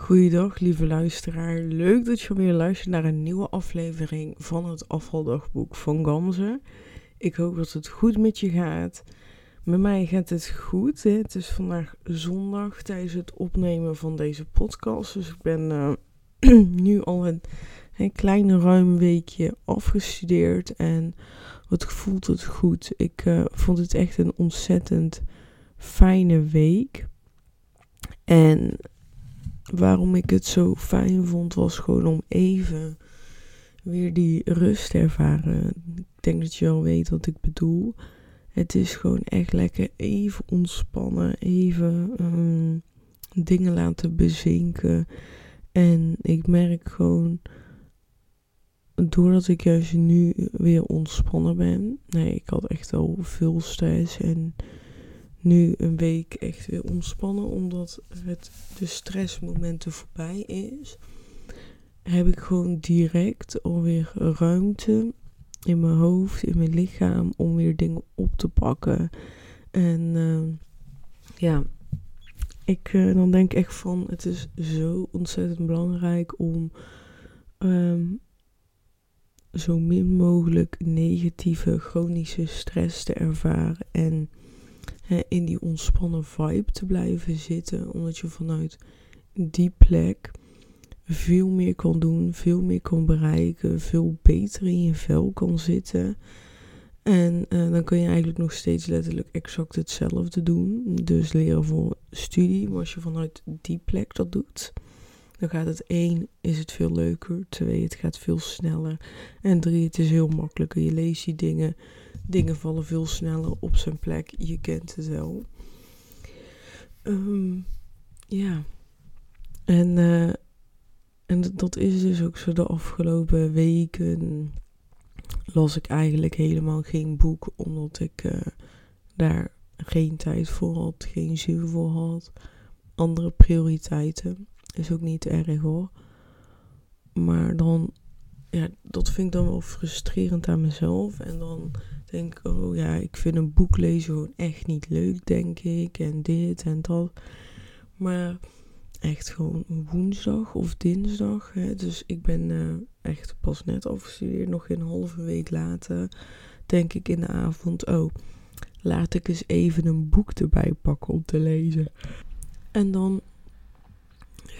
Goeiedag, lieve luisteraar. Leuk dat je weer luistert naar een nieuwe aflevering van het afvaldagboek van Gamze. Ik hoop dat het goed met je gaat. Met mij gaat het goed. Hè? Het is vandaag zondag tijdens het opnemen van deze podcast. Dus ik ben uh, nu al een, een kleine ruim weekje afgestudeerd. En wat voelt het goed. Ik uh, vond het echt een ontzettend fijne week. En waarom ik het zo fijn vond, was gewoon om even weer die rust te ervaren. Ik denk dat je wel weet wat ik bedoel. Het is gewoon echt lekker even ontspannen, even um, dingen laten bezinken. En ik merk gewoon, doordat ik juist nu weer ontspannen ben. Nee, ik had echt al veel stress en nu een week echt weer ontspannen, omdat het de stressmomenten voorbij is. Heb ik gewoon direct alweer ruimte in mijn hoofd, in mijn lichaam, om weer dingen op te pakken. En uh, ja, ik uh, dan denk echt van, het is zo ontzettend belangrijk om um, zo min mogelijk negatieve chronische stress te ervaren en in die ontspannen vibe te blijven zitten. Omdat je vanuit die plek veel meer kan doen, veel meer kan bereiken, veel beter in je vel kan zitten. En uh, dan kun je eigenlijk nog steeds letterlijk exact hetzelfde doen. Dus leren voor studie. Maar als je vanuit die plek dat doet, dan gaat het één, is het veel leuker. Twee, het gaat veel sneller. En drie, het is heel makkelijker. Je leest die dingen Dingen vallen veel sneller op zijn plek. Je kent het wel. Um, ja. En, uh, en dat is dus ook zo de afgelopen weken. Las ik eigenlijk helemaal geen boek, omdat ik uh, daar geen tijd voor had, geen zin voor had. Andere prioriteiten. Is ook niet erg hoor. Maar dan, ja, dat vind ik dan wel frustrerend aan mezelf. En dan denk, oh ja, ik vind een boek lezen gewoon echt niet leuk, denk ik. En dit en dat. Maar echt gewoon woensdag of dinsdag. Hè? Dus ik ben uh, echt pas net afgestudeerd. Nog een halve week later denk ik in de avond, oh, laat ik eens even een boek erbij pakken om te lezen. En dan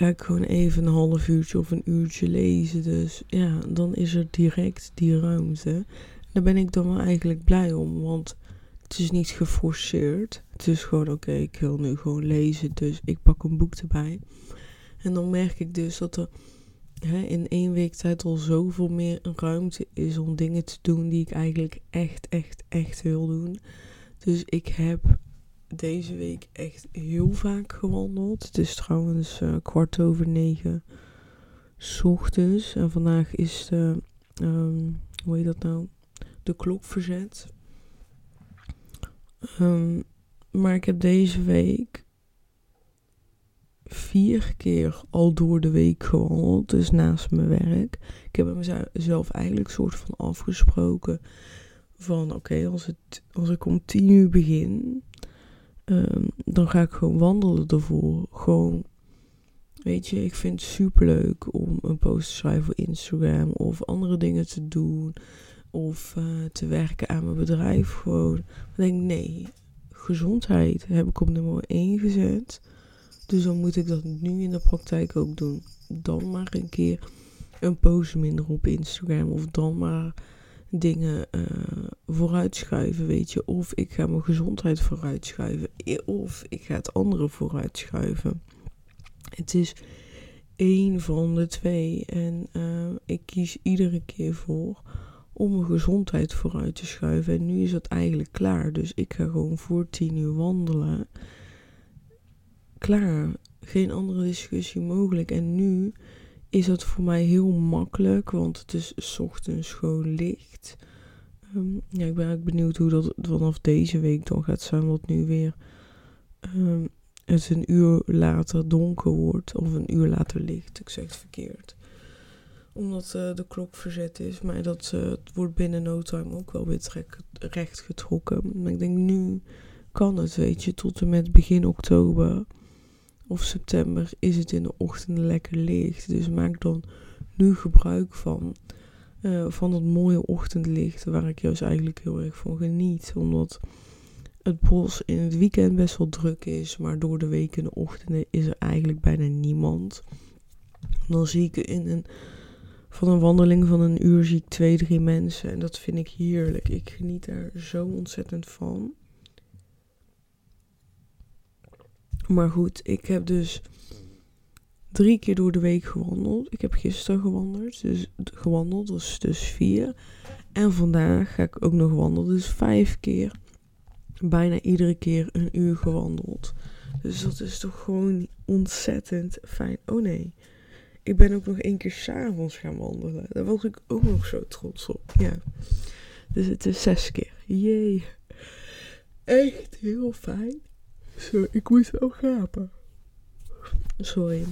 ga ik gewoon even een half uurtje of een uurtje lezen. Dus ja, dan is er direct die ruimte. Daar ben ik dan wel eigenlijk blij om, want het is niet geforceerd. Het is gewoon oké, ik wil nu gewoon lezen, dus ik pak een boek erbij. En dan merk ik dus dat er hè, in één week tijd al zoveel meer ruimte is om dingen te doen die ik eigenlijk echt, echt, echt wil doen. Dus ik heb deze week echt heel vaak gewandeld. Het is trouwens uh, kwart over negen s ochtends. En vandaag is de, um, hoe heet dat nou? de klok verzet. Um, maar ik heb deze week vier keer al door de week gewandeld, dus naast mijn werk. Ik heb mezelf eigenlijk soort van afgesproken van oké, als als, als ik om tien uur begin, um, dan ga ik gewoon wandelen ervoor. Gewoon, weet je, ik vind het super leuk om een post te schrijven voor Instagram of andere dingen te doen of uh, te werken aan mijn bedrijf. Gewoon. Dan denk nee, gezondheid heb ik op nummer 1 gezet. Dus dan moet ik dat nu in de praktijk ook doen. Dan maar een keer een post minder op Instagram. Of dan maar dingen uh, vooruitschuiven, weet je. Of ik ga mijn gezondheid vooruitschuiven. Of ik ga het andere vooruitschuiven. Het is één van de twee. En uh, ik kies iedere keer voor om mijn gezondheid vooruit te schuiven. En nu is dat eigenlijk klaar. Dus ik ga gewoon voor tien uur wandelen. Klaar. Geen andere discussie mogelijk. En nu is dat voor mij heel makkelijk. Want het is ochtends gewoon licht. Um, ja, ik ben eigenlijk benieuwd hoe dat vanaf deze week dan gaat zijn. Wat nu weer um, het een uur later donker wordt. Of een uur later licht. Ik zeg het verkeerd omdat uh, de klok verzet is. Maar dat uh, het wordt binnen no time ook wel weer recht getrokken. Maar ik denk nu kan het, weet je, tot en met begin oktober. Of september is het in de ochtend lekker licht. Dus maak dan nu gebruik van. Uh, van dat mooie ochtendlicht waar ik juist eigenlijk heel erg van geniet. Omdat het bos in het weekend best wel druk is, maar door de week in de ochtenden is er eigenlijk bijna niemand. Dan zie ik in een, van een wandeling van een uur zie ik twee, drie mensen en dat vind ik heerlijk. Ik geniet daar zo ontzettend van. Maar goed, ik heb dus drie keer door de week gewandeld. Ik heb gisteren gewandeld, dus, gewandeld, dus, dus vier. En vandaag ga ik ook nog wandelen, dus vijf keer. Bijna iedere keer een uur gewandeld. Dus dat is toch gewoon ontzettend fijn. Oh nee, ik ben ook nog één keer s'avonds gaan wandelen. Daar was ik ook nog zo trots op. Ja. Dus het is zes keer. Jee. Echt heel fijn. Zo, ik moet wel gapen. Sorry.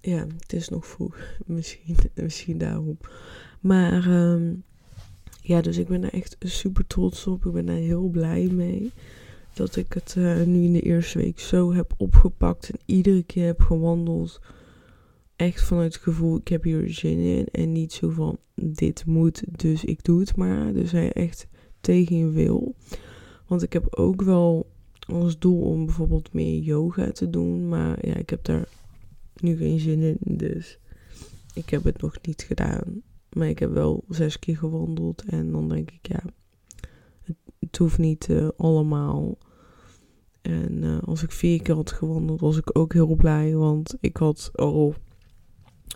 Ja, het is nog vroeg. Misschien, misschien daarom. Maar um, ja, dus ik ben er echt super trots op. Ik ben daar heel blij mee. Dat ik het uh, nu in de eerste week zo heb opgepakt en iedere keer heb gewandeld. Echt vanuit het gevoel, ik heb hier zin in. En niet zo van, dit moet, dus ik doe het maar. Dus hij echt tegen je wil. Want ik heb ook wel als doel om bijvoorbeeld meer yoga te doen. Maar ja, ik heb daar nu geen zin in. Dus ik heb het nog niet gedaan. Maar ik heb wel zes keer gewandeld. En dan denk ik, ja, het, hoeft niet uh, allemaal. En uh, als ik vier keer had gewandeld, was ik ook heel blij. Want ik had al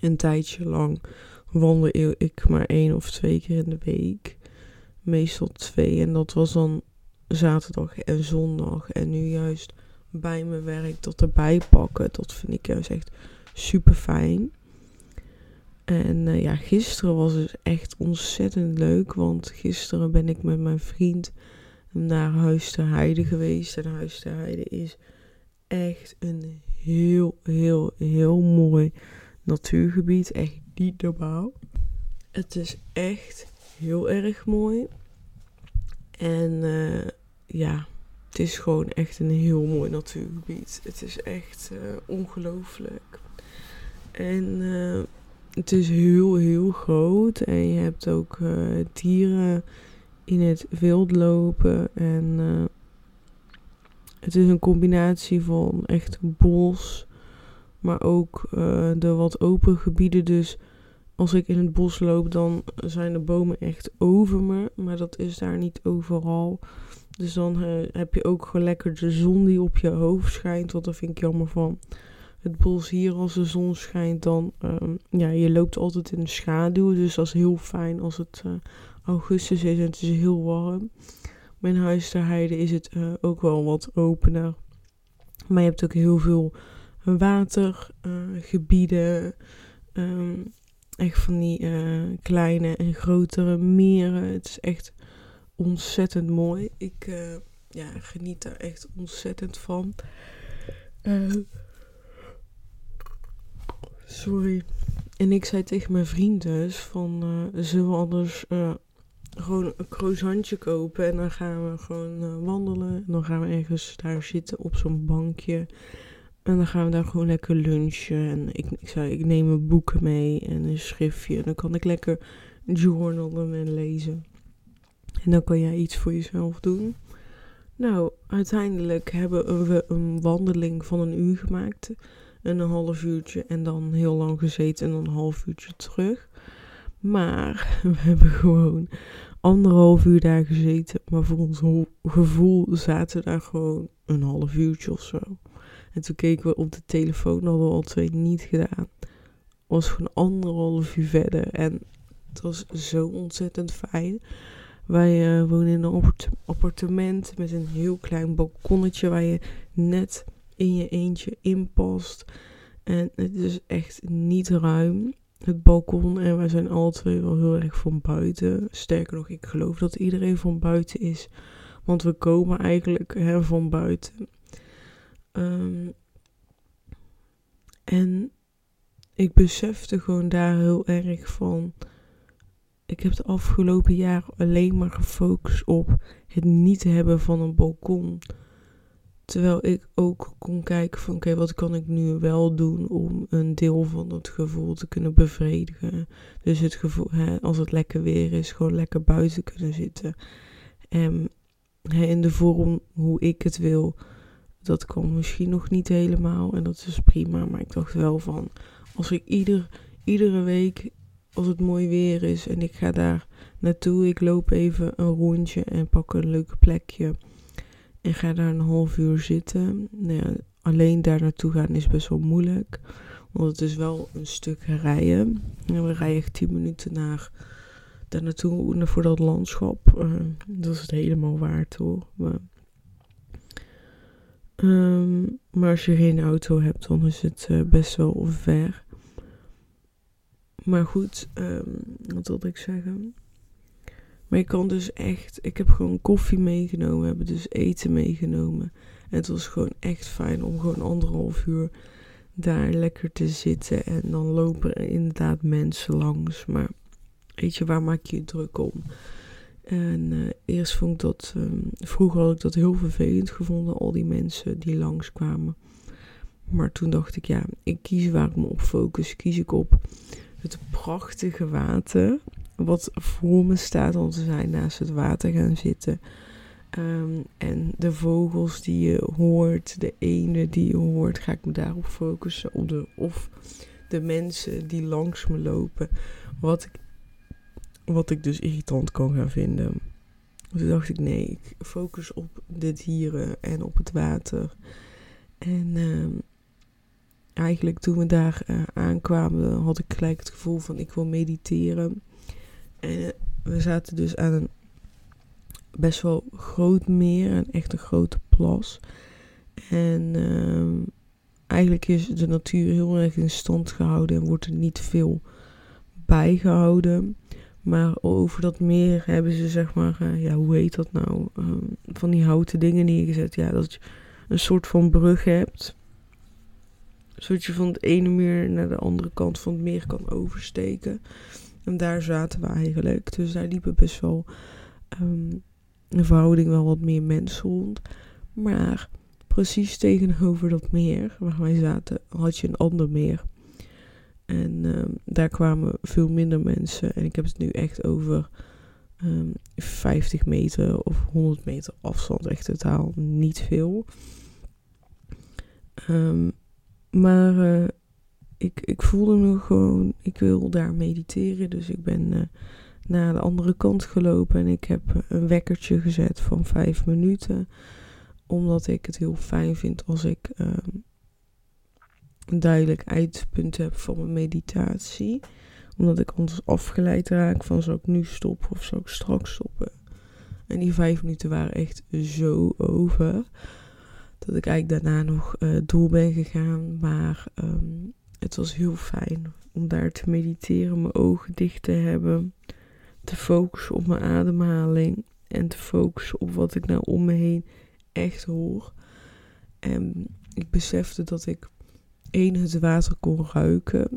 een tijdje lang wandel ik maar één of twee keer in de week. Meestal twee. En dat was dan zaterdag en zondag. En nu juist bij mijn werk dat erbij pakken. Dat vind ik juist echt super fijn. En uh, ja, gisteren was het echt ontzettend leuk. Want gisteren ben ik met mijn vriend naar Huis ter Heide geweest. En Huis ter Heide is echt een heel, heel, heel mooi natuurgebied. Echt niet normaal. Het is echt heel erg mooi. En uh, ja, het is gewoon echt een heel mooi natuurgebied. Het is echt uh, ongelooflijk. En uh, het is heel, heel groot. En je hebt ook dieren in het wild lopen. En het is een combinatie van echt bos, maar ook de wat open gebieden. Dus als ik in het bos loop, dan zijn de bomen echt over me. Maar dat is daar niet overal. Dus dan uh, heb je ook gewoon lekker de zon die op je hoofd schijnt. Want dat vind ik jammer van het bos hier. Als de zon schijnt, dan um, ja, je loopt altijd in de schaduw. Dus dat is heel fijn als het uh, augustus is en het is heel warm. Mijn huis is het uh, ook wel wat opener. Maar je hebt ook heel veel watergebieden. Um, echt van die uh, kleine en grotere meren. Het is echt ontzettend mooi. Ik uh, ja, geniet daar echt ontzettend van. Uh, sorry. En ik zei tegen mijn vriend dus van, zullen we anders gewoon een croissantje kopen en dan gaan we gewoon wandelen. En dan gaan we ergens daar zitten op zo'n bankje. En dan gaan we daar gewoon lekker lunchen. En ik, ik zei, ik neem mijn boeken mee en een schriftje. En dan kan ik lekker journalen en lezen. En dan kan jij iets voor jezelf doen. Nou, uiteindelijk hebben we een wandeling van een uur gemaakt. En een half uurtje en dan heel lang gezeten en dan een half uurtje terug. Maar we hebben gewoon anderhalf uur daar gezeten. Maar voor ons gevoel zaten we daar gewoon een half uurtje of zo. En toen keken we op de telefoon, hadden we al twee niet gedaan. Was gewoon anderhalf uur verder. En het was zo ontzettend fijn. Wij uh, wonen in een appartement met een heel klein balkonnetje waar je net in je eentje inpast. En het is echt niet ruim, het balkon. En wij zijn alle twee wel heel erg van buiten. Sterker nog, ik geloof dat iedereen van buiten is. Want we komen eigenlijk hè, van buiten. Um, en ik besefte gewoon daar heel erg van. Ik heb de afgelopen jaren alleen maar gefocust op het niet hebben van een balkon. Terwijl ik ook kon kijken van oké, wat kan ik nu wel doen om een deel van dat gevoel te kunnen bevredigen. Dus het gevoel, hè, als het lekker weer is, gewoon lekker buiten kunnen zitten. En hè, in de vorm hoe ik het wil, dat kan misschien nog niet helemaal. En dat is prima. Maar ik dacht wel van, als ik ieder, iedere week, als het mooi weer is en ik ga daar naartoe, ik loop even een rondje en pak een leuk plekje en ga daar een half uur zitten. Nou ja, alleen daar naartoe gaan is best wel moeilijk. Want het is wel een stuk rijden. En we rijden echt 10 minuten naar, daar naartoe voor dat landschap. Uh, dat is het helemaal waard hoor. Maar, um, maar als je geen auto hebt, dan is het uh, best wel ver. Maar goed, um, wat wilde ik zeggen? Maar ik kan dus echt, ik heb gewoon koffie meegenomen, we hebben dus eten meegenomen. En het was gewoon echt fijn om gewoon anderhalf uur daar lekker te zitten. En dan lopen er inderdaad mensen langs. Maar weet je, waar maak je je druk om? En uh, eerst vond ik dat, um, vroeger had ik dat heel vervelend gevonden, al die mensen die langskwamen. Maar toen dacht ik, ja, ik kies waar ik me op focus. Kies ik op het prachtige water wat voor me staat, want we zijn naast het water gaan zitten. Um, en de vogels die je hoort, de ene die je hoort, ga ik me daarop focussen. Of de mensen die langs me lopen. Wat ik, wat ik dus irritant kan gaan vinden. Dus toen dacht ik, nee, ik focus op de dieren en op het water. En um, eigenlijk toen we daar uh, aankwamen, had ik gelijk het gevoel van ik wil mediteren. En we zaten dus aan een best wel groot meer, een echt een grote plas. En uh, eigenlijk is de natuur heel erg in stand gehouden en wordt er niet veel bijgehouden. Maar over dat meer hebben ze zeg maar, uh, ja hoe heet dat nou, uh, van die houten dingen neergezet. Ja, dat je een soort van brug hebt. Zodat je van het ene meer naar de andere kant van het meer kan oversteken. En daar zaten we eigenlijk. Dus daar liepen best wel een verhouding wel wat meer mensen rond. Maar precies tegenover dat meer waar wij zaten, had je een ander meer. En um, daar kwamen veel minder mensen. En ik heb het nu echt over um, 50 meter of 100 meter afstand. Echt totaal niet veel. Um, maar uh, ik, ik voelde me gewoon, ik wil daar mediteren. Dus ik ben uh, naar de andere kant gelopen en ik heb een wekkertje gezet van vijf minuten. Omdat ik het heel fijn vind als ik een duidelijk eindpunt heb van mijn meditatie. Omdat ik anders afgeleid raak van zal ik nu stoppen of zal ik straks stoppen. En die vijf minuten waren echt zo over. Dat ik eigenlijk daarna nog uh, door ben gegaan. Maar um, het was heel fijn om daar te mediteren, mijn ogen dicht te hebben, te focussen op mijn ademhaling en te focussen op wat ik nou om me heen echt hoor. En ik besefte dat ik één het water kon ruiken.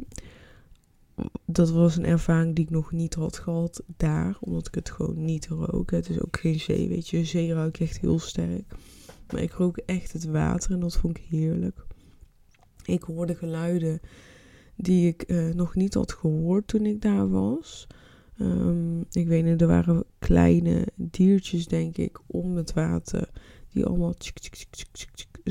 Dat was een ervaring die ik nog niet had gehad daar, omdat ik het gewoon niet rook. Het is ook geen zee, weet je. Zee ruik echt heel sterk. Maar ik rook echt het water en dat vond ik heerlijk. Ik hoorde geluiden die ik uh, nog niet had gehoord toen ik daar was. Um, ik weet niet, er waren kleine diertjes, denk ik, om het water. Die allemaal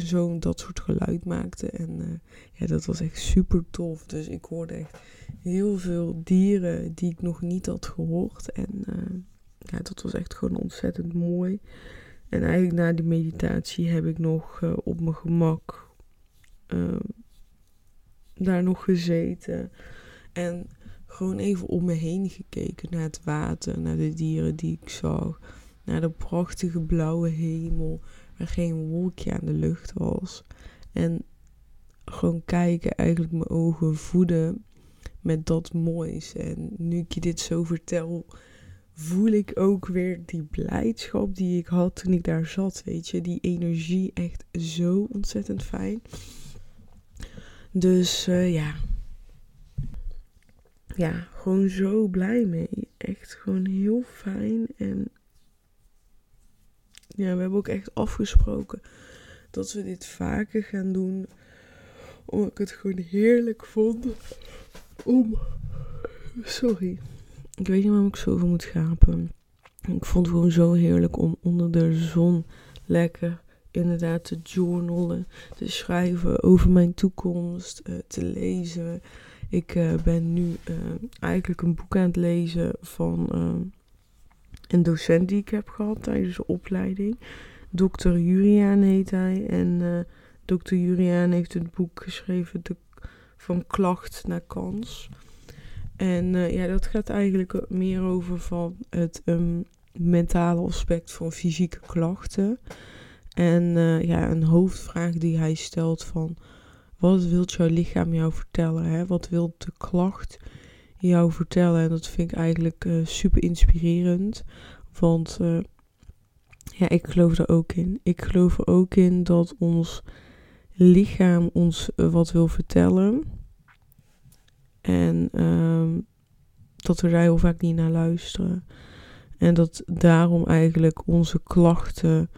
zo dat soort geluid maakten. En uh, ja, dat was echt super tof. Dus ik hoorde echt heel veel dieren die ik nog niet had gehoord. En uh, ja, dat was echt gewoon ontzettend mooi. En eigenlijk na die meditatie heb ik nog op mijn gemak daar nog gezeten. En gewoon even om me heen gekeken naar het water, naar de dieren die ik zag. Naar de prachtige blauwe hemel, waar geen wolkje aan de lucht was. En gewoon kijken, eigenlijk mijn ogen voeden met dat moois. En nu ik je dit zo vertel, voel ik ook weer die blijdschap die ik had toen ik daar zat. Weet je, die energie echt zo ontzettend fijn. Dus uh, ja. Ja, gewoon zo blij mee. Echt gewoon heel fijn. En ja, we hebben ook echt afgesproken dat we dit vaker gaan doen. Omdat ik het gewoon heerlijk vond om. Sorry. Ik weet niet waarom ik zoveel moet gapen. Ik vond het gewoon zo heerlijk om onder de zon lekker inderdaad te journalen, te schrijven over mijn toekomst, uh, te lezen. Ik uh, ben nu uh, eigenlijk een boek aan het lezen van een docent die ik heb gehad tijdens de opleiding. Dr. Juriaan heet hij. En Dr. Juriaan heeft het boek geschreven de, Van klacht naar kans. En ja, dat gaat eigenlijk meer over van het um, mentale aspect van fysieke klachten. En uh, ja, een hoofdvraag die hij stelt van... Wat wil jouw lichaam jou vertellen? Hè? Wat wil de klacht jou vertellen? En dat vind ik eigenlijk uh, super inspirerend. Want uh, ja, ik geloof er ook in. Ik geloof er ook in dat ons lichaam ons wat wil vertellen. En um, dat we daar heel vaak niet naar luisteren. En dat daarom eigenlijk onze klachten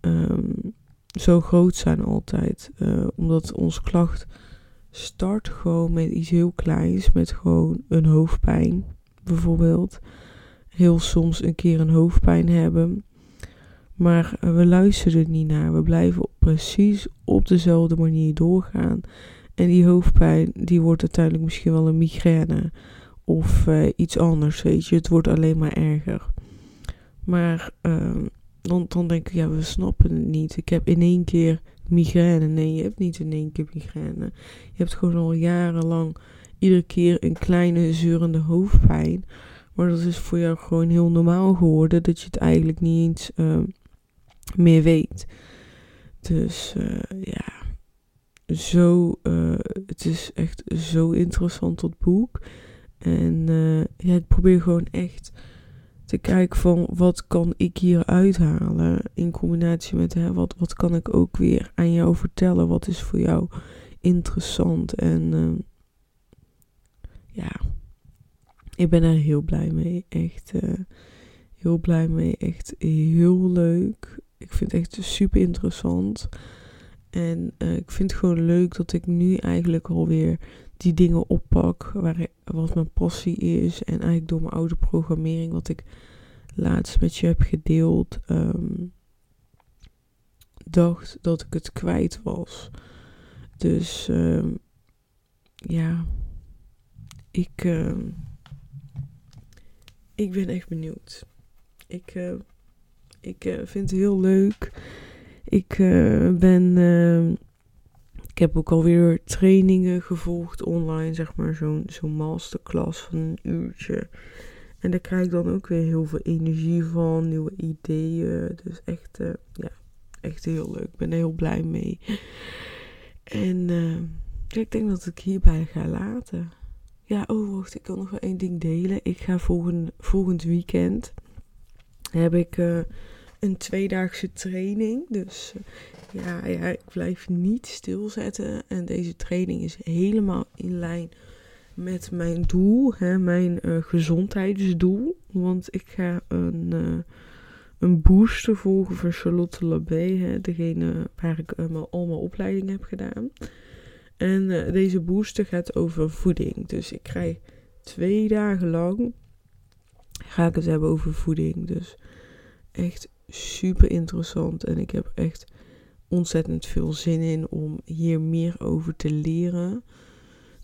um, zo groot zijn altijd. Omdat ons klacht start gewoon met iets heel kleins, met gewoon een hoofdpijn bijvoorbeeld. Heel soms een keer een hoofdpijn hebben. Maar we luisteren er niet naar. We blijven precies op dezelfde manier doorgaan. En die hoofdpijn, die wordt uiteindelijk misschien wel een migraine. Of uh, iets anders, weet je. Het wordt alleen maar erger. Maar uh, dan, dan denk ik, ja, we snappen het niet. Ik heb in één keer migraine. Nee, je hebt niet in één keer migraine. Je hebt gewoon al jarenlang iedere keer een kleine zeurende hoofdpijn. Maar dat is voor jou gewoon heel normaal geworden. Dat je het eigenlijk niet eens uh, meer weet. Dus uh, ja, zo, uh, het is echt zo interessant dat boek. En ja, ik probeer gewoon echt te kijken van wat kan ik hier uithalen in combinatie met wat, wat kan ik ook weer aan jou vertellen, wat is voor jou interessant en uh, ja, ik ben er heel blij mee, echt uh, heel blij mee, echt heel leuk. Ik vind het echt super interessant. En uh, ik vind het gewoon leuk dat ik nu eigenlijk alweer die dingen oppak waar, wat mijn passie is. En eigenlijk door mijn oude programmering, wat ik laatst met je heb gedeeld, um, dacht dat ik het kwijt was. Dus um, ja, ik, uh, ik ben echt benieuwd. Ik, ik uh, vind het heel leuk. Ik ben ik heb ook alweer trainingen gevolgd online, zeg maar, zo'n zo'n masterclass van een uurtje. En daar krijg ik dan ook weer heel veel energie van, nieuwe ideeën. Dus echt, uh, ja, echt heel leuk. Ik ben er heel blij mee. En uh, ik denk dat ik hierbij ga laten. Ja, oh wacht, ik kan nog wel één ding delen. Ik ga volgend, volgend weekend, heb ik uh, een tweedaagse training. Dus ja, ja, ik blijf niet stilzetten. En deze training is helemaal in lijn met mijn doel, hè, mijn uh, gezondheidsdoel. Want ik ga een, uh, een booster volgen van Charlotte Labé, hè, degene waar ik mijn, al mijn opleiding heb gedaan. En deze booster gaat over voeding. Dus ik krijg twee dagen lang ga ik het hebben over voeding. Dus echt super interessant. En ik heb echt ontzettend veel zin in om hier meer over te leren.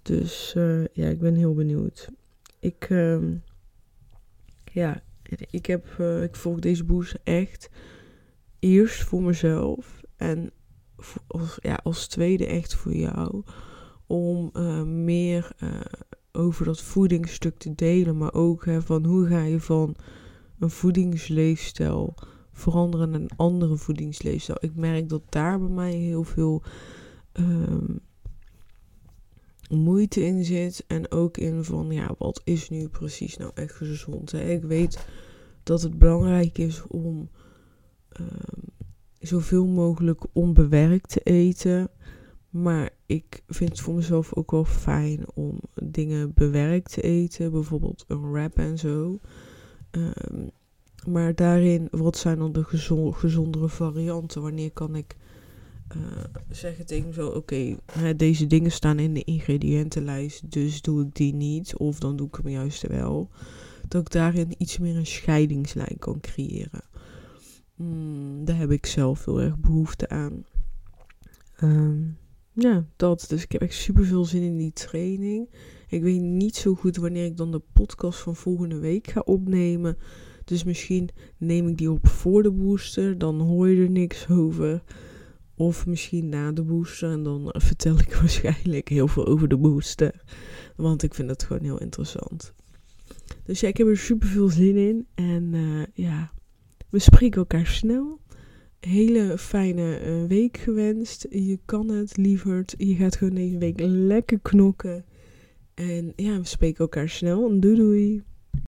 Dus uh, ja, ik ben heel benieuwd. Ik, uh, ja, ik, heb, uh, ik volg deze boost echt eerst voor mezelf en als, ja, als tweede echt voor jou. Om uh, meer over dat voedingsstuk te delen, maar ook van hoe ga je van een voedingsleefstijl veranderen naar een andere voedingsleefstijl. Ik merk dat daar bij mij heel veel um, moeite in zit. En ook in van, ja, wat is nu precies nou echt gezond? Ik weet dat het belangrijk is om um, zoveel mogelijk onbewerkt te eten. Maar ik vind het voor mezelf ook wel fijn om dingen bewerkt te eten. Bijvoorbeeld een wrap en zo. Um, maar daarin, wat zijn dan de gezondere varianten? Wanneer kan ik zeggen tegen zo: oké, deze dingen staan in de ingrediëntenlijst, dus doe ik die niet. Of dan doe ik hem juist wel. Dat ik daarin iets meer een scheidingslijn kan creëren. Mm, daar heb ik zelf heel erg behoefte aan. Ehm, ja, dat. Dus ik heb echt super veel zin in die training. Ik weet niet zo goed wanneer ik dan de podcast van volgende week ga opnemen. Dus misschien neem ik die op voor de booster. Dan hoor je er niks over. Of misschien na de booster. En dan vertel ik waarschijnlijk heel veel over de booster. Want ik vind het gewoon heel interessant. Dus ja, ik heb er super veel zin in. En uh, ja, we spreken elkaar snel. Hele fijne uh, week gewenst. Je kan het, lieverd. Je gaat gewoon deze week lekker knokken. En ja, we spreken elkaar snel. Doei doei.